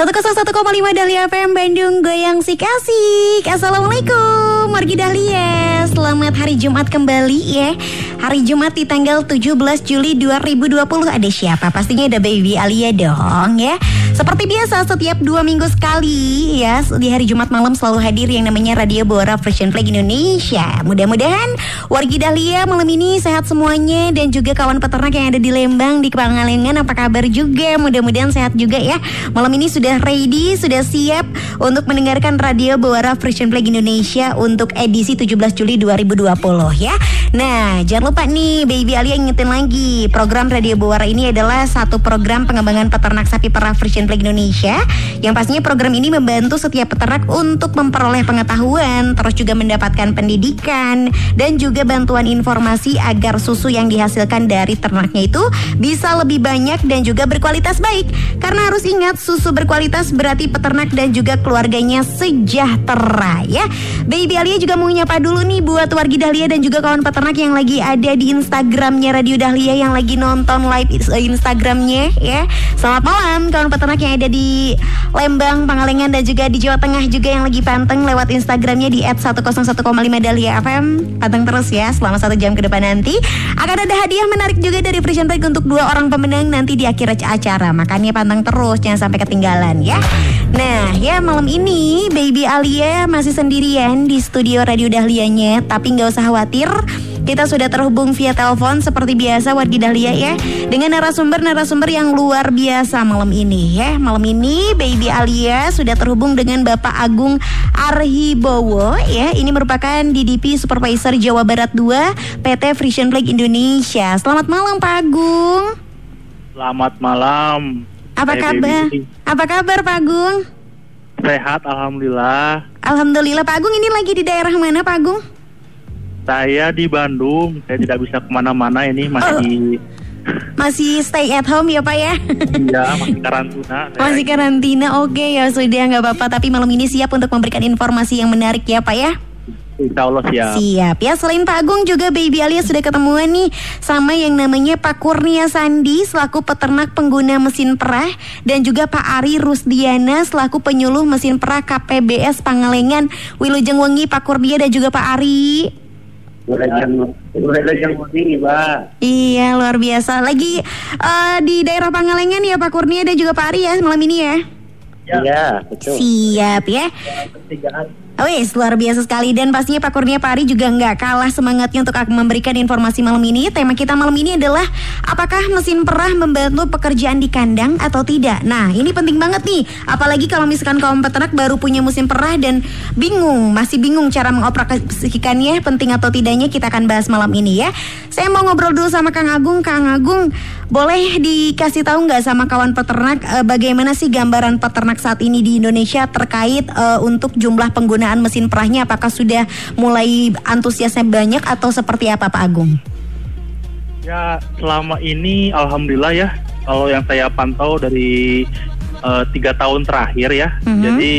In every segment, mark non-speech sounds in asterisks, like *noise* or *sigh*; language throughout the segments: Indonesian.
101,5 Dahlia FM Bandung Goyang si kasih. Assalamualaikum Margi Dahlia. Selamat hari Jumat kembali ya. Hari Jumat di tanggal 17 Juli 2020 Ada siapa? Pastinya ada Baby Alia dong ya. Seperti biasa setiap dua minggu sekali ya Di hari Jumat malam selalu hadir yang namanya Radio Bora Fashion Flag Indonesia. Mudah-mudahan wargi Dahlia malam ini sehat semuanya Dan juga kawan peternak yang ada di Lembang Di Pangalengan apa kabar juga? Mudah-mudahan sehat juga ya. Malam ini sudah ready, sudah siap Untuk mendengarkan Radio Bora Fashion Flag Indonesia Untuk edisi 17 Juli 2020 ya. Nah jangan lupa nih Baby Alia ingetin lagi Program Radio Bora ini adalah satu program pengembangan peternak sapi perah Frisian Flag Indonesia. Yang pastinya program ini membantu setiap peternak untuk memperoleh pengetahuan Terus juga mendapatkan pendidikan Dan juga bantuan informasi agar susu yang dihasilkan dari ternaknya itu Bisa lebih banyak dan juga berkualitas baik. Karena harus ingat susu berkualitas berarti peternak dan juga keluarganya sejahtera ya Baby Alia juga mau nyapa dulu nih buat wargi Dahlia dan juga kawan peternak yang lagi ada di Instagramnya Radio Dahlia yang lagi nonton live Instagramnya ya. Selamat malam kawan peternak yang ada di Lembang, Pangalengan dan juga di Jawa Tengah juga yang lagi panteng lewat Instagramnya di @101,5 Dahlia FM. Panteng terus ya selama satu jam ke depan nanti. Akan ada hadiah menarik juga dari Break untuk dua orang pemenang nanti di akhir acara. Makanya panteng terus jangan sampai ketinggalan ya. Nah ya malam ini Baby Alia masih sendirian di studio Radio Dahlianya. Tapi nggak usah khawatir kita sudah terhubung via telepon seperti biasa wargi Dahlia ya Dengan narasumber-narasumber yang luar biasa malam ini ya. Malam ini Baby Alia sudah terhubung dengan Bapak Agung Arhibowo ya. Ini merupakan DDP Supervisor Jawa Barat 2 PT Frisian Flag Indonesia. Selamat malam Pak Agung. Selamat malam. Apa Hai, kabar? Baby. Apa kabar Pak Agung? Sehat, alhamdulillah. Alhamdulillah Pak Agung ini lagi di daerah mana Pak Agung? Saya di Bandung. Saya tidak bisa ke mana-mana ini masih Masih stay at home ya Pak ya? ya masih karantina. *laughs* Masih karantina, oke ya sudah nggak apa-apa. Tapi malam ini siap untuk memberikan informasi yang menarik ya Pak ya? Insya Allah siap. Siap ya. Selain Pak Agung juga Baby Alia sudah ketemuan nih sama yang namanya Pak Kurnia Sandi selaku peternak pengguna mesin perah dan juga Pak Ari Rusdiana selaku penyuluh mesin perah KPBS Pangalengan Wilujeng Wengi Pak Kurnia dan juga Pak Ari. Iya luar biasa. Lagi eh, di daerah Pangalengan ya Pak Kurnia dan juga Pak Ari ya malam ini ya. Iya, betul. Siap ya. Wes luar biasa sekali dan pastinya Pak Kurnia Pari juga nggak kalah semangatnya untuk memberikan informasi malam ini. Tema kita malam ini adalah apakah mesin perah membantu pekerjaan di kandang atau tidak. Nah ini penting banget nih, apalagi kalau misalkan kaum peternak baru punya mesin perah dan bingung, masih bingung cara mengoperasikannya, penting atau tidaknya kita akan bahas malam ini ya. Saya mau ngobrol dulu sama Kang Agung. Kang Agung, boleh dikasih tahu nggak sama kawan peternak eh, bagaimana sih gambaran peternak saat ini di Indonesia terkait eh, untuk jumlah penggunaan mesin perahnya apakah sudah mulai antusiasnya banyak atau seperti apa Pak Agung? Ya selama ini alhamdulillah ya. Kalau yang saya pantau dari eh, tiga tahun terakhir ya. Mhm. Jadi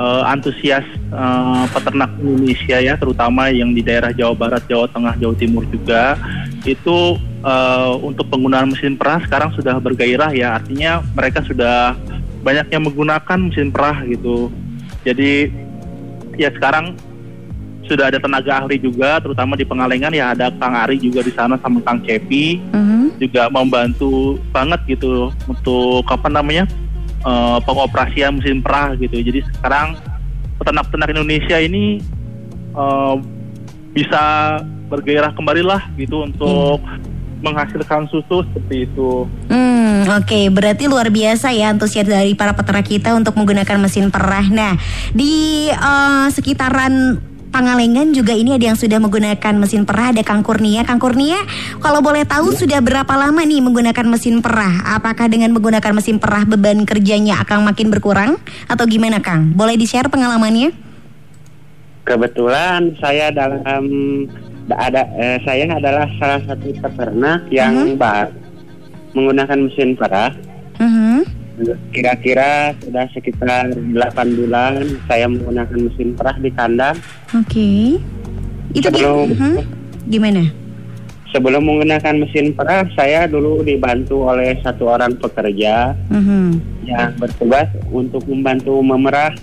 eh, antusias eh, peternak Indonesia ya, terutama yang di daerah Jawa Barat, Jawa Tengah, Jawa Timur juga itu eh, untuk penggunaan mesin perah sekarang sudah bergairah ya. Artinya mereka sudah banyak yang menggunakan mesin perah gitu. Jadi ya sekarang sudah ada tenaga ahli juga, terutama di Pengalengan ya ada Kang Ari juga di sana sama Kang Cepi Mhm. juga membantu banget gitu untuk apa namanya eh, pengoperasian mesin perah gitu. Jadi sekarang peternak-peternak Indonesia ini eh, bisa bergairah kembali lah gitu untuk menghasilkan susu seperti itu. Hmm, oke, berarti luar biasa ya antusias dari para peternak kita untuk menggunakan mesin perah. Nah, di eh, sekitaran Pangalengan juga ini ada yang sudah menggunakan mesin perah ada Kang Kurnia. Kang Kurnia, kalau boleh tahu sudah berapa lama nih menggunakan mesin perah? Apakah dengan menggunakan mesin perah beban kerjanya akan makin berkurang atau gimana Kang? Boleh di-share pengalamannya? Kebetulan saya dalam ada eh, saya adalah salah satu peternak yang baru menggunakan mesin perah. Mhm. Kira-kira sudah sekitar 8 bulan saya menggunakan mesin perah di kandang. Oke. Itu gi- Sebelum Mhm. gimana? sebelum menggunakan mesin perah, saya dulu dibantu oleh satu orang pekerja Mhm. yang bertugas untuk membantu memerah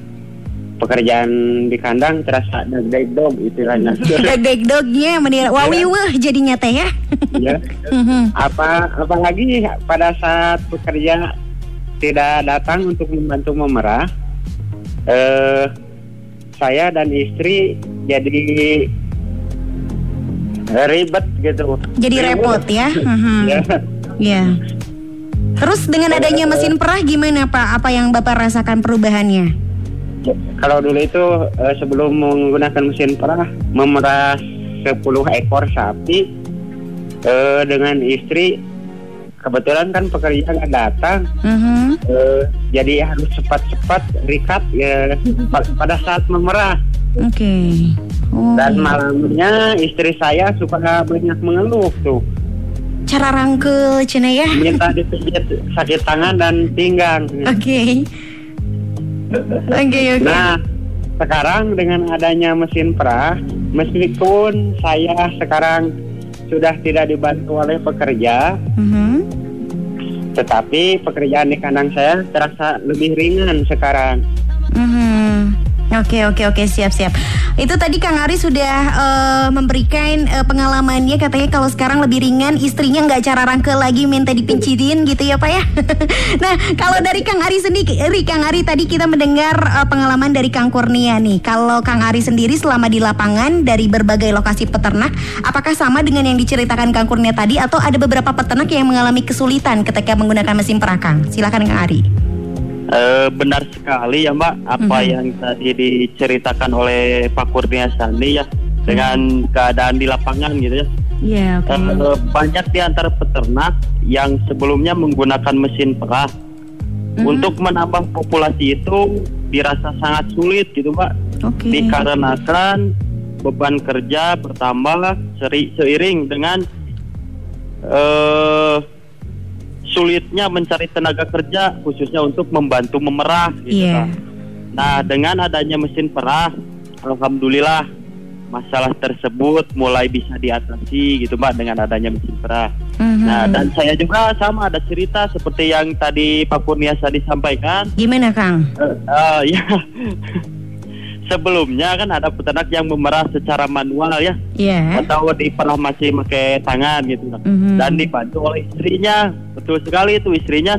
pekerjaan di kandang terasa deg dog istilahnya. *laughs* Deg dognya menir wawiweh jadinya teh ya. ya. Mhm. Apa apalagi pada saat pekerja tidak datang untuk membantu memerah, eh saya dan istri jadi ribet gitu. Jadi repot ya. *laughs* Mhm. Ya. Ya. Terus dengan adanya mesin perah gimana Pak? Apa yang Bapak rasakan perubahannya? Kalau dulu itu eh, sebelum menggunakan mesin perah memerah 10 ekor sapi eh, dengan istri kebetulan kan pekerja nggak datang Mhm. eh, jadi harus cepat-cepat rikat ya pa- pada saat memerah Oke. Oh, dan malamnya istri saya suka banyak mengeluh tuh cara rangkel cina ya. minta dipijit sakit tangan dan pinggang Oke. Oke oke. Nah, sekarang dengan adanya mesin perah, meskipun saya sekarang sudah tidak dibantu oleh pekerja, Mhm. tetapi pekerjaan di kandang saya terasa lebih ringan sekarang. Mhm. Oke oke oke siap siap. Itu tadi Kang Ari sudah eh, memberikan eh, pengalamannya katanya kalau sekarang lebih ringan istrinya nggak cara rangkel lagi minta dipincitin gitu ya Pak ya. *laughs* nah kalau dari Kang Ari sendiri Kang Ari tadi kita mendengar eh, pengalaman dari Kang Kurnia nih. Kalau Kang Ari sendiri selama di lapangan dari berbagai lokasi peternak, apakah sama dengan yang diceritakan Kang Kurnia tadi atau ada beberapa peternak yang mengalami kesulitan ketika menggunakan mesin perakang? Silakan Kang Ari. Eh, benar sekali ya Mbak apa Mhm. yang tadi diceritakan oleh Pak Kurnia Sandi ya dengan keadaan di lapangan gitu ya. Iya Eh, banyak di antara peternak yang sebelumnya menggunakan mesin perah Mhm. untuk menambah populasi itu dirasa sangat sulit gitu Mbak Oke. dikarenakan beban kerja bertambah seri- seiring dengan eh sulitnya mencari tenaga kerja khususnya untuk membantu memerah gitu Iya. kan. Nah, dengan adanya mesin perah, alhamdulillah masalah tersebut mulai bisa diatasi gitu Mbak dengan adanya mesin perah. Mhm. Nah, dan saya juga sama ada cerita seperti yang tadi Pak Kurnia tadi sampaikan. Gimana Kang? Eh, eh, *laughs* ya. Sebelumnya kan ada peternak yang memerah secara manual ya, Iya. atau diperah masih pakai tangan gitu. Mhm. Dan dibantu oleh istrinya. Betul sekali itu istrinya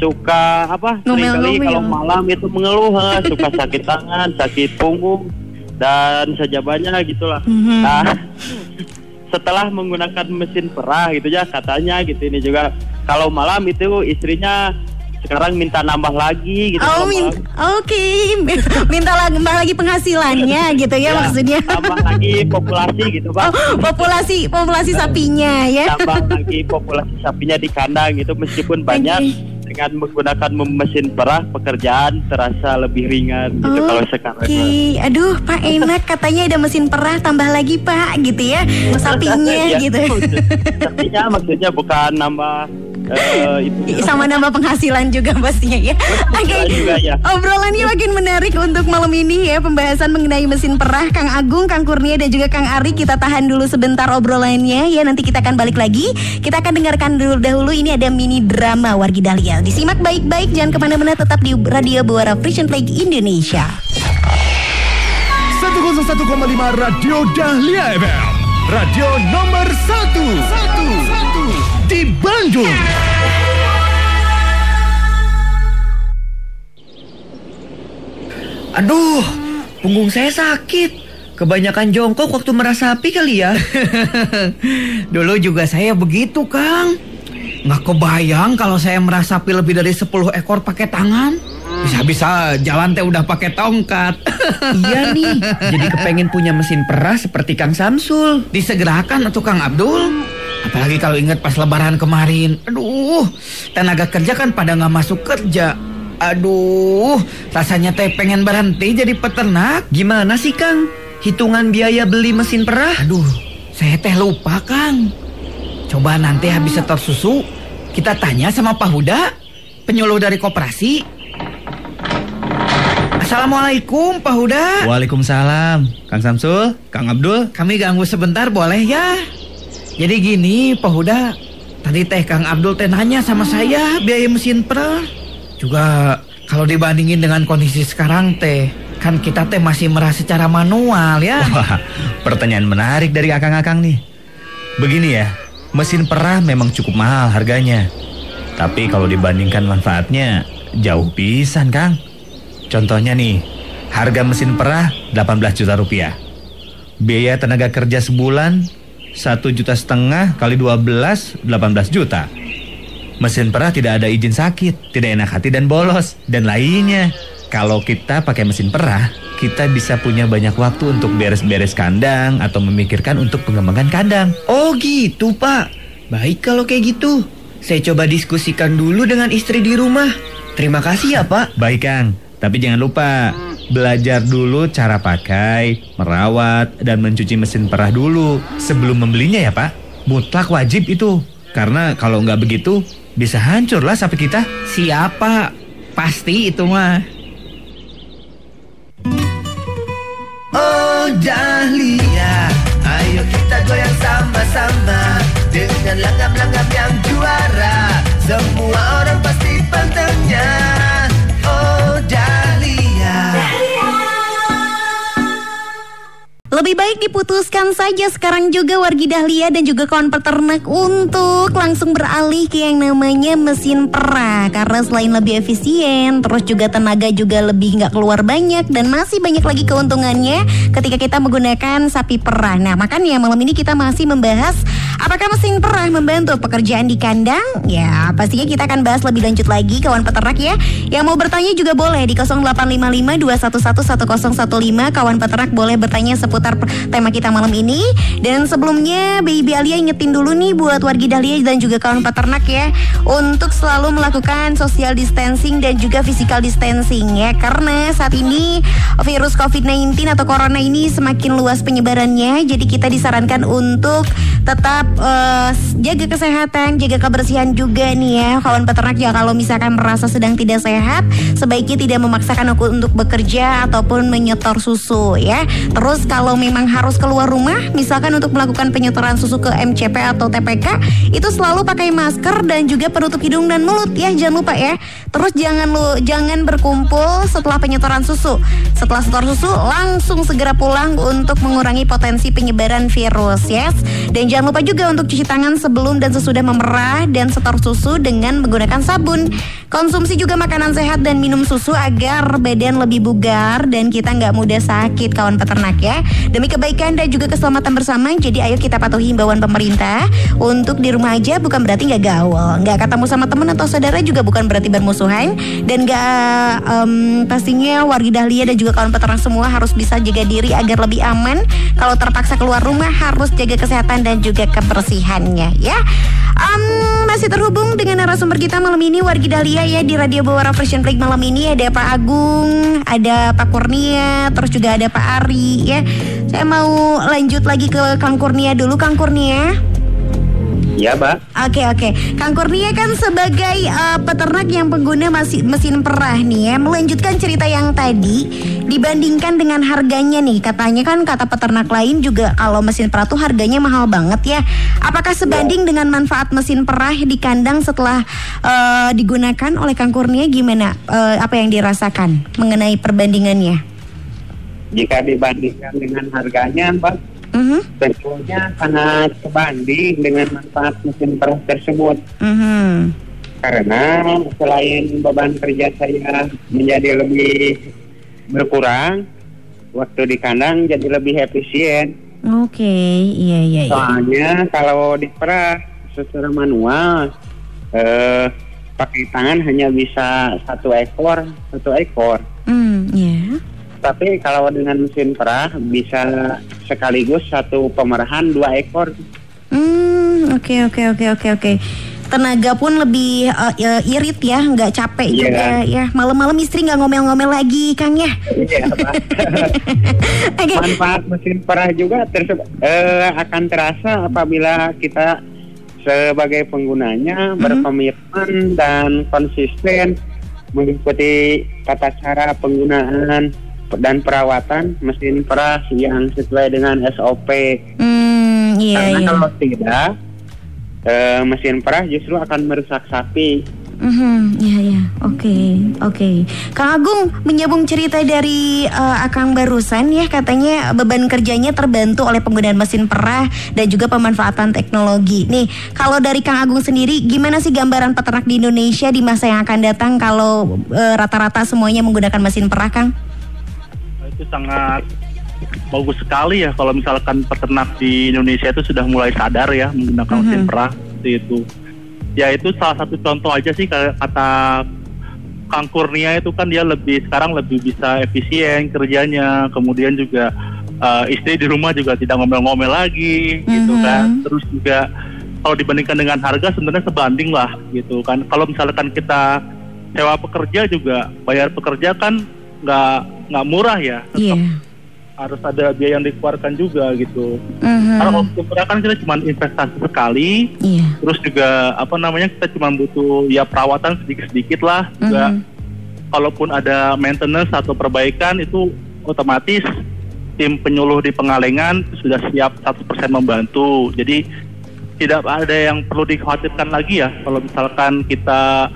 suka apa? Seringkali Ngomel-ngomel. kalau malam itu mengeluh, eh, suka sakit tangan, sakit punggung dan sejabannya gitulah. Mhm. Nah, *laughs* setelah menggunakan mesin perah gitu ya katanya gitu ini juga kalau malam itu istrinya sekarang minta nambah lagi gitu. Oh, min- oke, *laughs* minta lagi, minta lagi penghasilannya *laughs* gitu ya, maksudnya. tambah lagi populasi gitu *laughs* Oh, pak populasi populasi sapinya ya. tambah lagi populasi sapinya di kandang gitu. Meskipun banyak dengan menggunakan mesin perah pekerjaan terasa lebih ringan gitu kalau sekarang. Oke, aduh Pak enak. Katanya ada mesin perah tambah lagi Pak gitu ya. Sapinya Ya, gitu. sapinya maksudnya bukan nambah eh, itu Sama nambah penghasilan juga pastinya ya. Oke. juga ya. Obrolannya makin menarik untuk malam ini ya pembahasan mengenai mesin perah Kang Agung, Kang Kurnia dan juga Kang Ari kita tahan dulu sebentar obrolannya ya nanti kita akan balik lagi. Kita akan dengarkan dulu dahulu ini ada mini drama Wargi Dahlia. Disimak baik-baik jangan ke mana-mana tetap di Radio Buara Frisian Flag Indonesia. 101,5 Radio Dahlia FM. Radio nomor 1 di Bandung. Aduh, punggung saya sakit. Kebanyakan jongkok waktu merasa sapi kali ya. *laughs* Dulu juga saya begitu, Kang. Nggak kebayang kalau saya merasa sapi lebih dari 10 ekor pakai tangan. Bisa-bisa jalan teh udah pakai tongkat. *laughs* iya nih, jadi kepengen punya mesin perah seperti Kang Samsul. Disegerakan atau Kang Abdul? Apalagi kalau ingat pas lebaran kemarin. Aduh, tenaga kerja kan pada nggak masuk kerja. Aduh, rasanya teh pengen berhenti jadi peternak. Gimana sih Kang? Hitungan biaya beli mesin perah? Aduh, Saya teh lupa, Kang. Coba nanti habis setor susu, kita tanya sama Pak Huda, penyuluh dari koperasi. Assalamualaikum, Pak Huda. Waalaikumsalam. Kang Samsul, Kang Abdul. Kami ganggu sebentar boleh ya? Jadi gini, Pak Huda. Tadi teh Kang Abdul teh nanya sama saya biaya mesin per. Juga kalau dibandingin dengan kondisi sekarang teh, kan kita teh masih merah secara manual ya. Wah, pertanyaan menarik dari akang-akang nih. Begini ya, mesin perah memang cukup mahal harganya. Tapi kalau dibandingkan manfaatnya, jauh pisan, Kang. Contohnya nih, harga mesin perah 18 juta rupiah. Biaya tenaga kerja sebulan 1 juta setengah kali 12, 18 juta. Mesin perah tidak ada izin sakit, tidak enak hati dan bolos, dan lainnya. Kalau kita pakai mesin perah, kita bisa punya banyak waktu untuk beres-beres kandang atau memikirkan untuk pengembangan kandang. Oh gitu, Pak. Baik kalau kayak gitu. Saya coba diskusikan dulu dengan istri di rumah. Terima kasih ya, Pak. Baik, Kang. Tapi jangan lupa, belajar dulu cara pakai, merawat, dan mencuci mesin perah dulu sebelum membelinya ya, Pak. Mutlak wajib itu. Karena kalau nggak begitu, bisa hancurlah sapi kita. Siapa? Pasti itu mah. Oh Dahlia Ayo kita goyang sama-sama Dengan langgam-langgam yang juara Semua orang pasti pantengnya Lebih baik diputuskan saja sekarang juga wargi Dahlia dan juga kawan peternak untuk langsung beralih ke yang namanya mesin perah karena selain lebih efisien, terus juga tenaga juga lebih nggak keluar banyak dan masih banyak lagi keuntungannya ketika kita menggunakan sapi perah. Nah makanya malam ini kita masih membahas apakah mesin perah membantu pekerjaan di kandang? Ya pastinya kita akan bahas lebih lanjut lagi kawan peternak ya. Yang mau bertanya juga boleh di 0855 211 1015 kawan peternak boleh bertanya seputar tema kita malam ini. Dan sebelumnya Baby Alia ingetin dulu nih buat wargi Dahlia dan juga kawan peternak ya untuk selalu melakukan social distancing dan juga physical distancing ya karena saat ini virus COVID-19 atau corona ini semakin luas penyebarannya. Jadi kita disarankan untuk tetap eh, jaga kesehatan, jaga kebersihan juga nih ya kawan peternak ya kalau misalkan merasa sedang tidak sehat sebaiknya tidak memaksakan aku untuk bekerja ataupun menyetor susu ya. Terus kalau memang harus keluar rumah, misalkan untuk melakukan penyetoran susu ke MCP atau TPK, itu selalu pakai masker dan juga penutup hidung dan mulut ya, jangan lupa ya. Terus jangan lu jangan berkumpul setelah penyetoran susu. Setelah setor susu langsung segera pulang untuk mengurangi potensi penyebaran virus, yes. Dan jangan lupa juga untuk cuci tangan sebelum dan sesudah memerah dan setor susu dengan menggunakan sabun. Konsumsi juga makanan sehat dan minum susu agar badan lebih bugar dan kita nggak mudah sakit kawan peternak ya. Demi kebaikan dan juga keselamatan bersama, jadi ayo kita patuhi himbauan pemerintah untuk di rumah aja bukan berarti nggak gaul, nggak ketemu sama teman atau saudara juga bukan berarti bermusuhan dan nggak em, pastinya wargi Dahlia dan juga kawan peternak semua harus bisa jaga diri agar lebih aman. Kalau terpaksa keluar rumah harus jaga kesehatan dan juga kebersihannya ya. Em, masih terhubung dengan narasumber kita malam ini wargi Dahlia ya di Radio Bawara Fresh Break malam ini ada Pak Agung, ada Pak Kurnia, terus juga ada Pak Ari ya. Saya mau lanjut lagi ke Kang Kurnia dulu Kang Kurnia. Ya, Mbak. Oke oke, Kang Kurnia kan sebagai eh, peternak yang pengguna masih mesin perah nih ya, melanjutkan cerita yang tadi dibandingkan dengan harganya nih, katanya kan kata peternak lain juga kalau mesin perah tuh harganya mahal banget ya. Apakah sebanding dengan manfaat mesin perah di kandang setelah eh, digunakan oleh Kang Kurnia gimana? Eh, apa yang dirasakan mengenai perbandingannya? Jika dibandingkan dengan harganya, Mbak, Mhm, tentunya sangat sebanding dengan manfaat mesin perah tersebut. mhm. Karena selain beban kerja saya menjadi lebih berkurang, waktu di kandang jadi lebih efisien. Oke, iya iya iya. Soalnya kalau diperah secara manual, eh, pakai tangan hanya bisa satu ekor, satu ekor. Hmm, ya. Tapi kalau dengan mesin perah bisa sekaligus satu pemerahan dua ekor. Hmm, oke oke oke oke oke. tenaga pun lebih uh, uh, irit ya, nggak capek Iya. juga ya. Malam-malam istri nggak ngomel-ngomel lagi, Kang ya. Iya. *laughs* Oke. Manfaat mesin perah juga terse- eh, akan terasa apabila kita sebagai penggunanya Mhm. berkomitmen dan konsisten mengikuti tata cara penggunaan dan perawatan mesin perah yang sesuai dengan SOP. Hmm, iya Karena iya. kalau tidak, eh, mesin perah justru akan merusak sapi. Mhm, iya iya. Oke, oke. Kang Agung menyambung cerita dari eh, Akang barusan ya katanya beban kerjanya terbantu oleh penggunaan mesin perah dan juga pemanfaatan teknologi. Nih, kalau dari Kang Agung sendiri gimana sih gambaran peternak di Indonesia di masa yang akan datang kalau eh, rata-rata semuanya menggunakan mesin perah, Kang? Itu sangat bagus sekali ya kalau misalkan peternak di Indonesia itu sudah mulai sadar ya menggunakan Mhm. mesin perah seperti itu. Ya itu salah satu contoh aja sih kata Kang Kurnia itu kan dia lebih sekarang lebih bisa efisien kerjanya, kemudian juga eh, istri di rumah juga tidak ngomel-ngomel lagi gitu Mhm. kan. Terus juga kalau dibandingkan dengan harga sebenarnya sebanding lah gitu kan. Kalau misalkan kita sewa pekerja juga bayar pekerja kan nggak nggak murah ya. Iya. Tetap harus ada biaya yang dikeluarkan juga gitu. Mhm. Karena pekerja kan kita cuma investasi sekali, Iya. terus juga apa namanya kita cuma butuh ya perawatan sedikit-sedikit lah. Juga Mhm. kalaupun ada maintenance atau perbaikan itu otomatis tim penyuluh di Pengalengan sudah siap 100% membantu. Jadi tidak ada yang perlu dikhawatirkan lagi ya kalau misalkan kita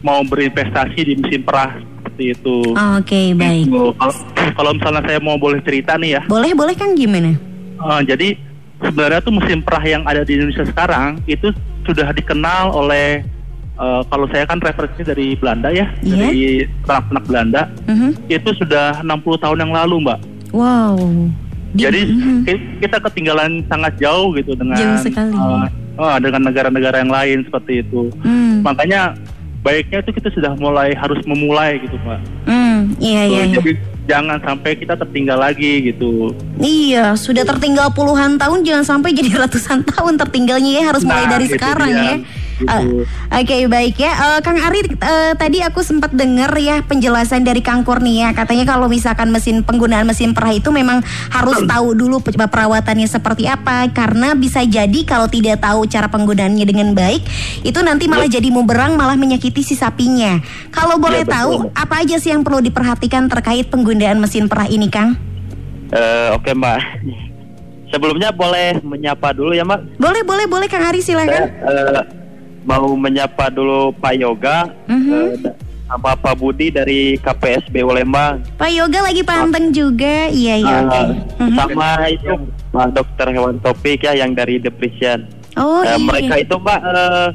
mau berinvestasi di mesin perah seperti itu. Oke, baik. Gitu. Kalau- Kalau misalnya saya mau boleh cerita nih ya, Boleh, boleh Kang gimana? eh, jadi sebenarnya tuh mesin perah yang ada di Indonesia sekarang itu sudah dikenal oleh eh, kalau saya kan referensinya dari Belanda ya, Iya. dari ternak-ternak Belanda Mhm. itu sudah 60 tahun yang lalu mbak. Wow. Di- Jadi ki- kita ketinggalan sangat jauh gitu dengan Jauh sekali. eh, eh, dengan negara-negara yang lain seperti itu. Hmm. Makanya baiknya itu kita sudah mulai harus memulai gitu mbak. Hmm, iya iya. iya. Jadi jangan sampai kita tertinggal lagi gitu. Iya, sudah tertinggal puluhan tahun jangan sampai jadi *laughs* ratusan tahun tertinggalnya ya harus mulai Nah, dari sekarang dia. ya. Gitu. Eh, Oke baik ya, Eh, Kang Ari eh, tadi aku sempat dengar ya penjelasan dari Kang Kurnia katanya kalau misalkan mesin penggunaan mesin perah itu memang harus tahu dulu pe- perawatannya seperti apa karena bisa jadi kalau tidak tahu cara penggunaannya dengan baik itu nanti malah jadi muberang malah menyakiti si sapinya. Kalau boleh betul. tahu apa aja sih yang perlu diperhatikan terkait penggunaan mesin perah ini Kang? Eh, Oke Mbak. Sebelumnya boleh menyapa dulu ya Mbak. Boleh, boleh, boleh Kang Ari Saya silakan. Mau menyapa dulu Pak Yoga sama Pak Budi dari KPSB Lembang. Pak Yoga lagi panteng juga. Iya, iya, oke. Eh, Mhm. sama itu Pak Dokter Hewan Topik ya yang dari Depresian. Oh, Eh, iya. mereka itu Mbak eh,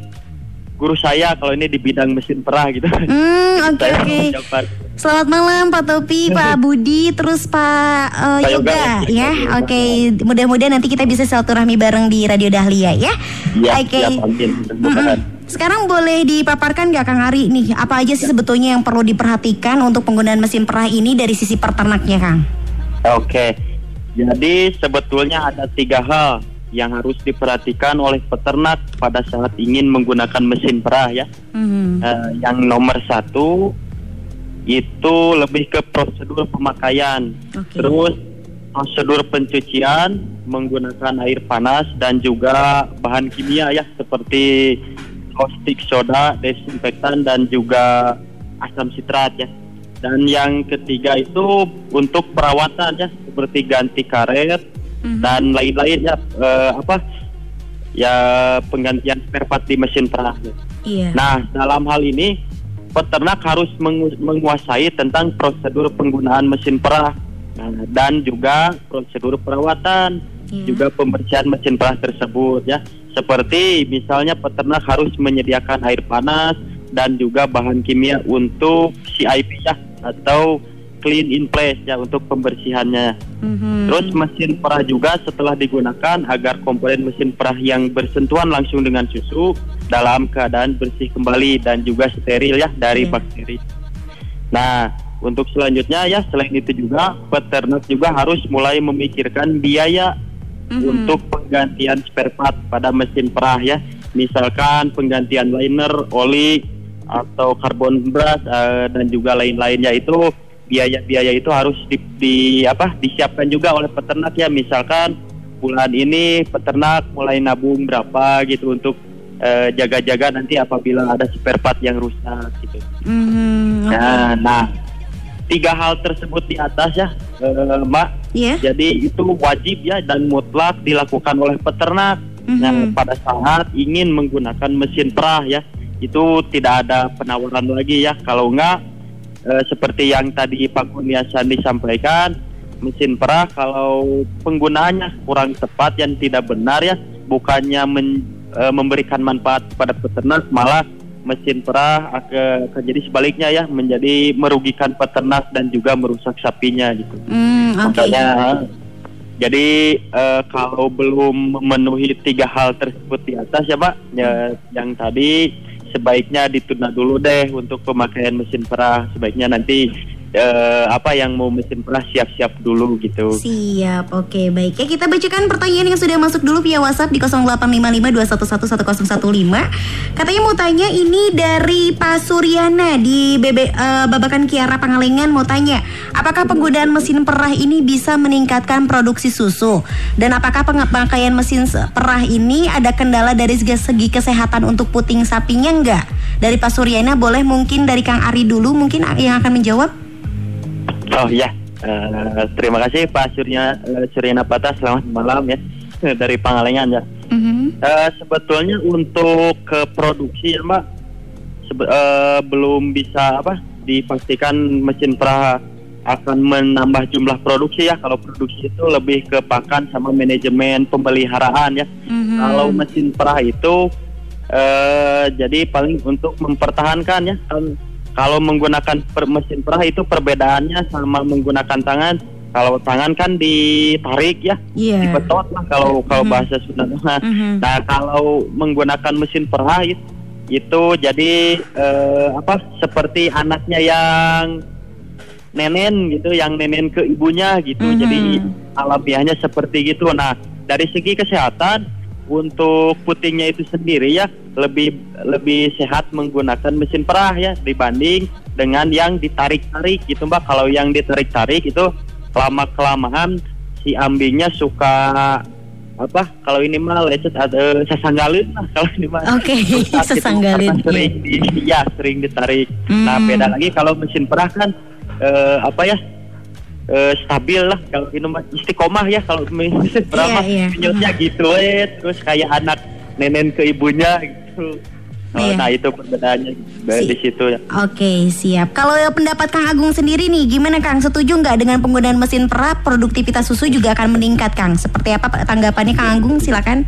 guru saya kalau ini di bidang mesin perah gitu. Hmm, *laughs* oke, Saya oke. menjabat. Selamat malam Pak Topi, *laughs* Pak Budi, terus Pak Pak Yoga, Yoga, ya. Oke, mudah-mudahan nanti kita bisa silaturahmi bareng di Radio Dahlia ya. Iya, Oke. Mudah-mudahan. Mm-mm. Sekarang boleh dipaparkan nggak Kang Ari nih, apa aja sih sebetulnya yang perlu diperhatikan untuk penggunaan mesin perah ini dari sisi peternaknya, Kang? Oke, jadi sebetulnya ada tiga hal yang harus diperhatikan oleh peternak pada saat ingin menggunakan mesin perah ya. Mhm. Eh, yang nomor satu itu lebih ke prosedur pemakaian, Oke. terus prosedur pencucian menggunakan air panas dan juga bahan kimia ya seperti caustic soda, desinfektan dan juga asam sitrat ya. Dan yang ketiga itu untuk perawatan ya seperti ganti karet Mhm. dan lain-lain ya eh, apa ya penggantian spare part di mesin perah. Iya. Nah, dalam hal ini peternak harus mengu- menguasai tentang prosedur penggunaan mesin perah Nah, dan juga prosedur perawatan, Iya. juga pembersihan mesin perah tersebut ya. Seperti misalnya peternak harus menyediakan air panas dan juga bahan kimia untuk CIP ya atau clean in place ya untuk pembersihannya. Mhm. Terus mesin perah juga setelah digunakan agar komponen mesin perah yang bersentuhan langsung dengan susu dalam keadaan bersih kembali dan juga steril ya dari Iya. bakteri. Nah, untuk selanjutnya ya selain itu juga peternak juga harus mulai memikirkan biaya Mhm. untuk penggantian spare part pada mesin perah ya. misalkan penggantian liner, oli atau karbon brush eh, dan juga lain-lainnya itu biaya-biaya itu harus di, di- apa disiapkan juga oleh peternak ya misalkan bulan ini peternak mulai nabung berapa gitu untuk eh, jaga-jaga nanti apabila ada spare part yang rusak gitu. Mhm, oke. Nah, nah tiga hal tersebut di atas ya, eh, Mbak. Iya. Jadi itu wajib ya dan mutlak dilakukan oleh peternak. Mhm. Nah, pada saat ingin menggunakan mesin perah ya, itu tidak ada penawaran lagi ya. Kalau enggak, eh, seperti yang tadi Pak Kurniasan disampaikan, mesin perah kalau penggunaannya kurang tepat yang tidak benar ya, bukannya men- eh, memberikan manfaat kepada peternak, malah mesin perah akan, jadi sebaliknya ya, menjadi merugikan peternak dan juga merusak sapinya gitu. Hmm, oke. Makanya jadi eh, kalau belum memenuhi tiga hal tersebut di atas ya Pak, ya, yang tadi sebaiknya ditunda dulu deh untuk pemakaian mesin perah. Sebaiknya nanti eh, apa yang mau mesin perah siap-siap dulu gitu. Siap, oke baik ya kita bacakan pertanyaan yang sudah masuk dulu via WhatsApp di 085521111015 Katanya mau tanya ini dari Pak Suryana di BB, eh, Babakan Kiara Pangalengan mau tanya Apakah penggunaan mesin perah ini bisa meningkatkan produksi susu? Dan apakah pemakaian mesin perah ini ada kendala dari segi kesehatan untuk puting sapinya enggak? Dari Pak Suryana boleh mungkin dari Kang Ari dulu mungkin yang akan menjawab? Oh ya, eh, terima kasih Pak Surya eh, Suryana Patah selamat malam ya *laughs* dari Pangalengan ya. Mhm. Eh, sebetulnya untuk ke produksi ya Mbak sebe- eh, belum bisa apa dipastikan mesin perah akan menambah jumlah produksi ya kalau produksi itu lebih ke pakan sama manajemen pemeliharaan ya Mhm. kalau mesin perah itu eh, jadi paling untuk mempertahankan ya Kan kalau menggunakan per- mesin perah itu perbedaannya sama menggunakan tangan kalau tangan kan ditarik ya Iya. dipetot lah kalau kalau Mhm. bahasa Sunda mah. *laughs* Mhm. Nah kalau menggunakan mesin perah itu, itu jadi eh, apa seperti anaknya yang nenen gitu, yang nenen ke ibunya gitu. Mhm. Jadi alamiahnya seperti gitu. Nah dari segi kesehatan untuk putingnya itu sendiri ya lebih lebih sehat menggunakan mesin perah ya dibanding dengan yang ditarik-tarik gitu mbak. Kalau yang ditarik-tarik itu lama kelamaan si ambingnya suka apa kalau ini mah lecet ada sesanggalin lah kalau ini mah Oke, *laughs* Susah gitu, sesanggalin, sering di, ya sering ditarik nah Hmm. beda lagi kalau mesin perah kan eh, apa ya eh, stabil lah kalau ini mah istiqomah ya kalau mesin perah Iya, mah iya. nyutnya gitu eh terus kayak anak nenen ke ibunya gitu Oh, Iya. nah itu perbedaannya Si- di situ ya Oke, siap. Kalau pendapat Kang Agung sendiri nih, gimana Kang? Setuju nggak dengan penggunaan mesin perah? Produktivitas susu juga akan meningkat, Kang. Seperti apa tanggapannya Kang Agung? Silakan.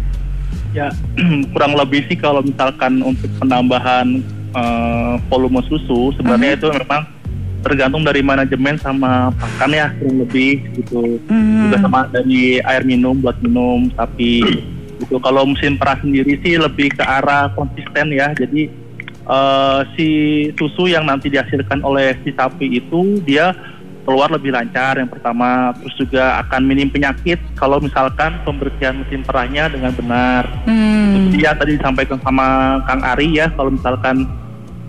Ya, *clears throat* kurang lebih sih kalau misalkan untuk penambahan eh, volume susu sebenarnya itu memang tergantung dari manajemen sama pakan ya kurang lebih gitu. Mhm. Juga sama dari air minum buat minum sapi. Gitu. Kalau mesin perah sendiri sih lebih ke arah konsisten ya. Jadi eh, si susu yang nanti dihasilkan oleh si sapi itu dia keluar lebih lancar yang pertama terus juga akan minim penyakit kalau misalkan pembersihan mesin perahnya dengan benar Hmm. Iya tadi disampaikan sama Kang Ari ya kalau misalkan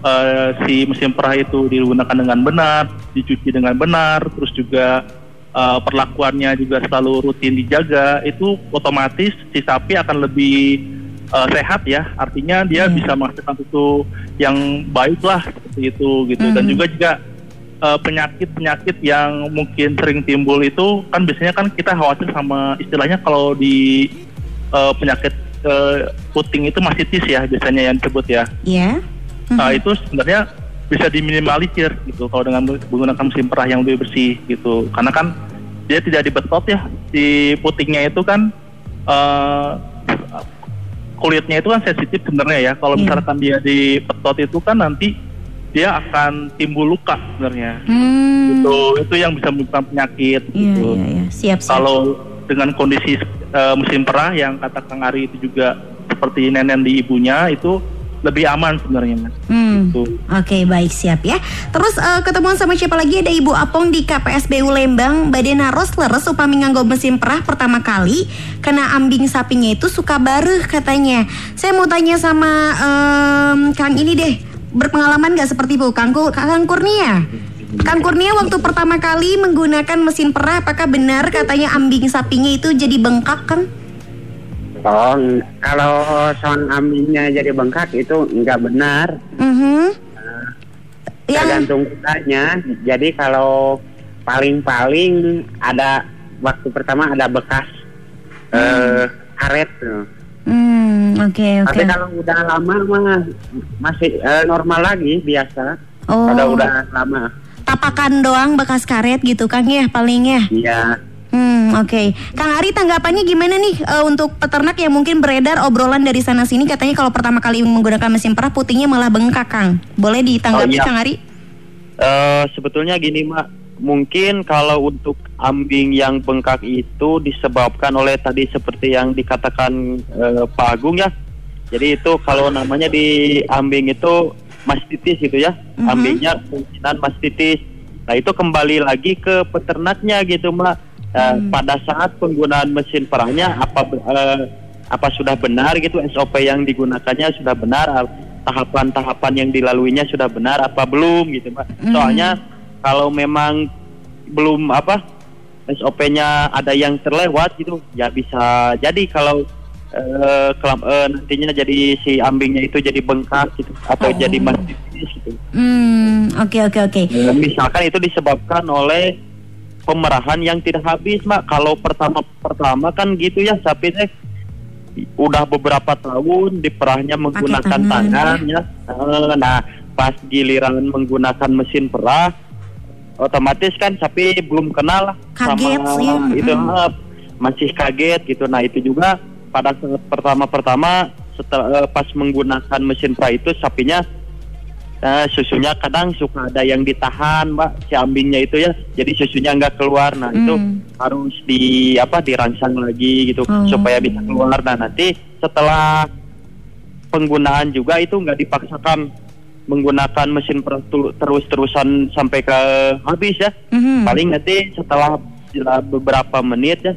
eh, si mesin perah itu digunakan dengan benar, dicuci dengan benar, terus juga eh, perlakuannya juga selalu rutin dijaga, itu otomatis si sapi akan lebih eh, sehat ya. Artinya dia Hmm. bisa menghasilkan susu yang baik lah seperti itu gitu. Dan Hmm. juga juga eh, penyakit-penyakit yang mungkin sering timbul itu kan biasanya kan kita khawatir sama istilahnya kalau di eh, penyakit puting itu masitis ya biasanya yang disebut ya. Ya. Nah, Mhm. itu sebenarnya bisa diminimalisir gitu kalau dengan menggunakan mesin perah yang lebih bersih gitu. Karena kan dia tidak dibetot ya si putingnya itu kan eh, kulitnya itu kan sensitif sebenarnya ya. Kalau Iya. misalkan dia dibetot itu kan nanti dia akan timbul luka sebenarnya. Hmm. Itu itu yang bisa menyebabkan penyakit Iya, gitu. iya, iya. Siap, siap. Kalau dengan kondisi eh, mesin perah yang kata Kang Ari itu juga seperti nenen di ibunya itu lebih aman sebenarnya mas. Hmm. Gitu. Oke baik siap ya. Terus eh, ketemuan sama siapa lagi ada Ibu Apong di KPSBU Lembang Badan Naros leres upami nganggo mesin perah pertama kali Karena ambing sapinya itu suka bareh katanya Saya mau tanya sama em, Kang ini deh Berpengalaman gak seperti Bu Kang, Kang Kurnia? Kang Kurnia waktu pertama kali menggunakan mesin perah Apakah benar katanya ambing sapinya itu jadi bengkak Kang? Oh, kalau sound ambingnya jadi bengkak itu nggak benar. Mhm. Yang Tergantung kitanya. Jadi kalau paling-paling ada waktu pertama ada bekas eh karet. tuh. Hmm, oke oke. Tapi kalau udah lama mah masih eh, normal lagi biasa. Oh. Kalau udah lama. tapakan doang bekas karet gitu Kang ya paling ya. Iya. Hmm, oke. Kang Ari tanggapannya gimana nih eh, untuk peternak yang mungkin beredar obrolan dari sana sini katanya kalau pertama kali menggunakan mesin perah putingnya malah bengkak, Kang. Boleh ditanggapi Oh, iya. Kang Ari? Eh, sebetulnya gini mak, mungkin kalau untuk ambing yang bengkak itu disebabkan oleh tadi seperti yang dikatakan eh, Pak Agung ya. Jadi itu kalau namanya di ambing itu mastitis gitu ya, Mhm. ambingnya kemungkinan mastitis. Nah itu kembali lagi ke peternaknya gitu mak. Eh, Pada saat penggunaan mesin perahnya apa eh, apa sudah benar gitu SOP yang digunakannya sudah benar ah, tahapan-tahapan yang dilaluinya sudah benar apa belum gitu Mbak. Soalnya kalau memang belum apa SOP-nya ada yang terlewat gitu ya bisa jadi kalau eh, kelam- eh, nantinya jadi si ambingnya itu jadi bengkak gitu atau jadi mastitis gitu. Hmm, oke oke oke. Eh, misalkan itu disebabkan oleh pemerahan yang tidak habis, Mak. Kalau pertama-pertama kan gitu ya, sapi teh udah beberapa tahun diperahnya menggunakan tangan, tangan, ya. Eh, Nah, pas giliran menggunakan mesin perah otomatis kan sapi belum kenal Kaget sama sih, itu mm. masih kaget gitu. Nah, itu juga pada saat pertama-pertama setelah eh, pas menggunakan mesin perah itu sapinya Eh, susunya kadang suka ada yang ditahan, Mbak, si ambingnya itu ya. Jadi susunya nggak keluar. Nah, itu Hmm. harus di apa dirangsang lagi gitu Oh. supaya bisa keluar. Nah, nanti setelah penggunaan juga itu nggak dipaksakan menggunakan mesin per- terus-terusan sampai ke habis ya. Mhm. Paling nanti setelah setelah beberapa menit ya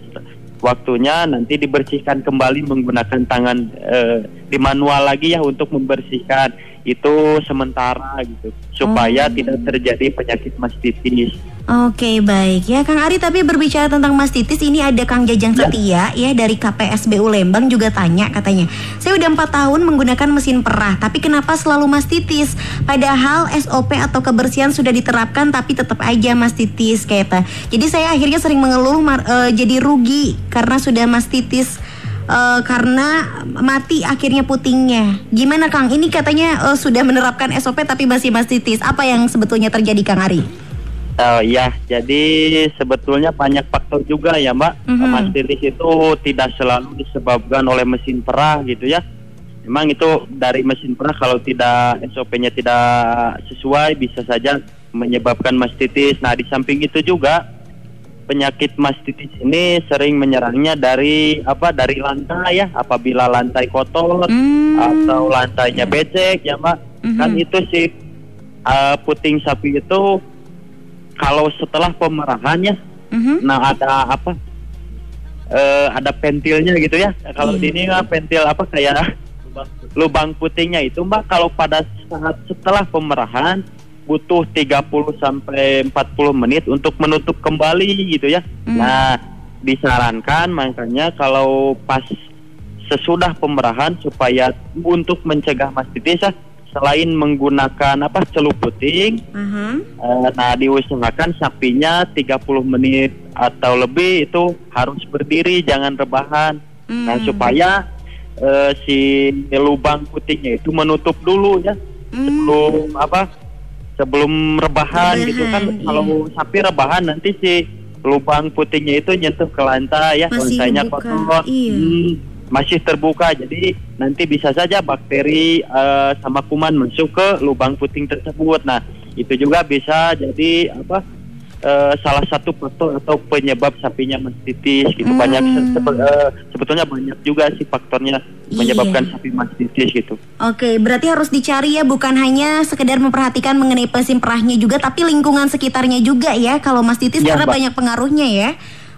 waktunya nanti dibersihkan kembali menggunakan tangan eh, di manual lagi ya untuk membersihkan itu sementara gitu supaya Oh. tidak terjadi penyakit mastitis. Oke baik ya Kang Ari tapi berbicara tentang mastitis ini ada Kang Jajang Ya. Setia ya dari KPSBU Lembang juga tanya katanya saya udah empat tahun menggunakan mesin perah tapi kenapa selalu mastitis padahal SOP atau kebersihan sudah diterapkan tapi tetap aja mastitis kata jadi saya akhirnya sering mengeluh eh, jadi rugi karena sudah mastitis eh, karena mati akhirnya putingnya gimana Kang ini katanya eh, sudah menerapkan SOP tapi masih mastitis apa yang sebetulnya terjadi Kang Ari? Oh ya, jadi sebetulnya banyak faktor juga ya Mbak. Mhm. Mastitis itu tidak selalu disebabkan oleh mesin perah gitu ya. Memang itu dari mesin perah kalau tidak SOP-nya tidak sesuai bisa saja menyebabkan mastitis. Nah di samping itu juga penyakit mastitis ini sering menyerangnya dari apa dari lantai ya. Apabila lantai kotor Hmm. atau lantainya becek ya Mbak. Mhm. Kan itu sih uh, puting sapi itu kalau setelah pemerahan ya, Mhm. nah ada apa? eh ada pentilnya gitu ya. Kalau di ini kan pentil apa kayak lubang putingnya itu Mbak kalau pada saat setelah pemerahan butuh 30 sampai 40 menit untuk menutup kembali gitu ya. Hmm. Nah, disarankan makanya kalau pas sesudah pemerahan supaya untuk mencegah mastitis ya, selain menggunakan apa celup puting Aha. Eh, nah diusahakan sapinya 30 menit atau lebih itu harus berdiri jangan rebahan. Nah Hmm. supaya eh, si lubang putingnya itu menutup dulu ya Hmm. sebelum apa sebelum rebahan, Rebahan, gitu kan. Iya. kalau sapi rebahan nanti si lubang putingnya itu nyentuh ke lantai ya Masih lantainya kotor. Iya. Hmm, masih terbuka. Jadi nanti bisa saja bakteri eh, sama kuman masuk ke lubang puting tersebut. Nah itu juga bisa jadi apa eh, salah satu faktor atau penyebab sapinya mastitis gitu Hmm. banyak se- sebe- eh, sebetulnya banyak juga sih faktornya menyebabkan Iya. sapi mastitis gitu. Oke, berarti harus dicari ya bukan hanya sekedar memperhatikan mengenai mesin perahnya juga tapi lingkungan sekitarnya juga ya kalau mastitis Iya, karena Mbak. banyak pengaruhnya ya.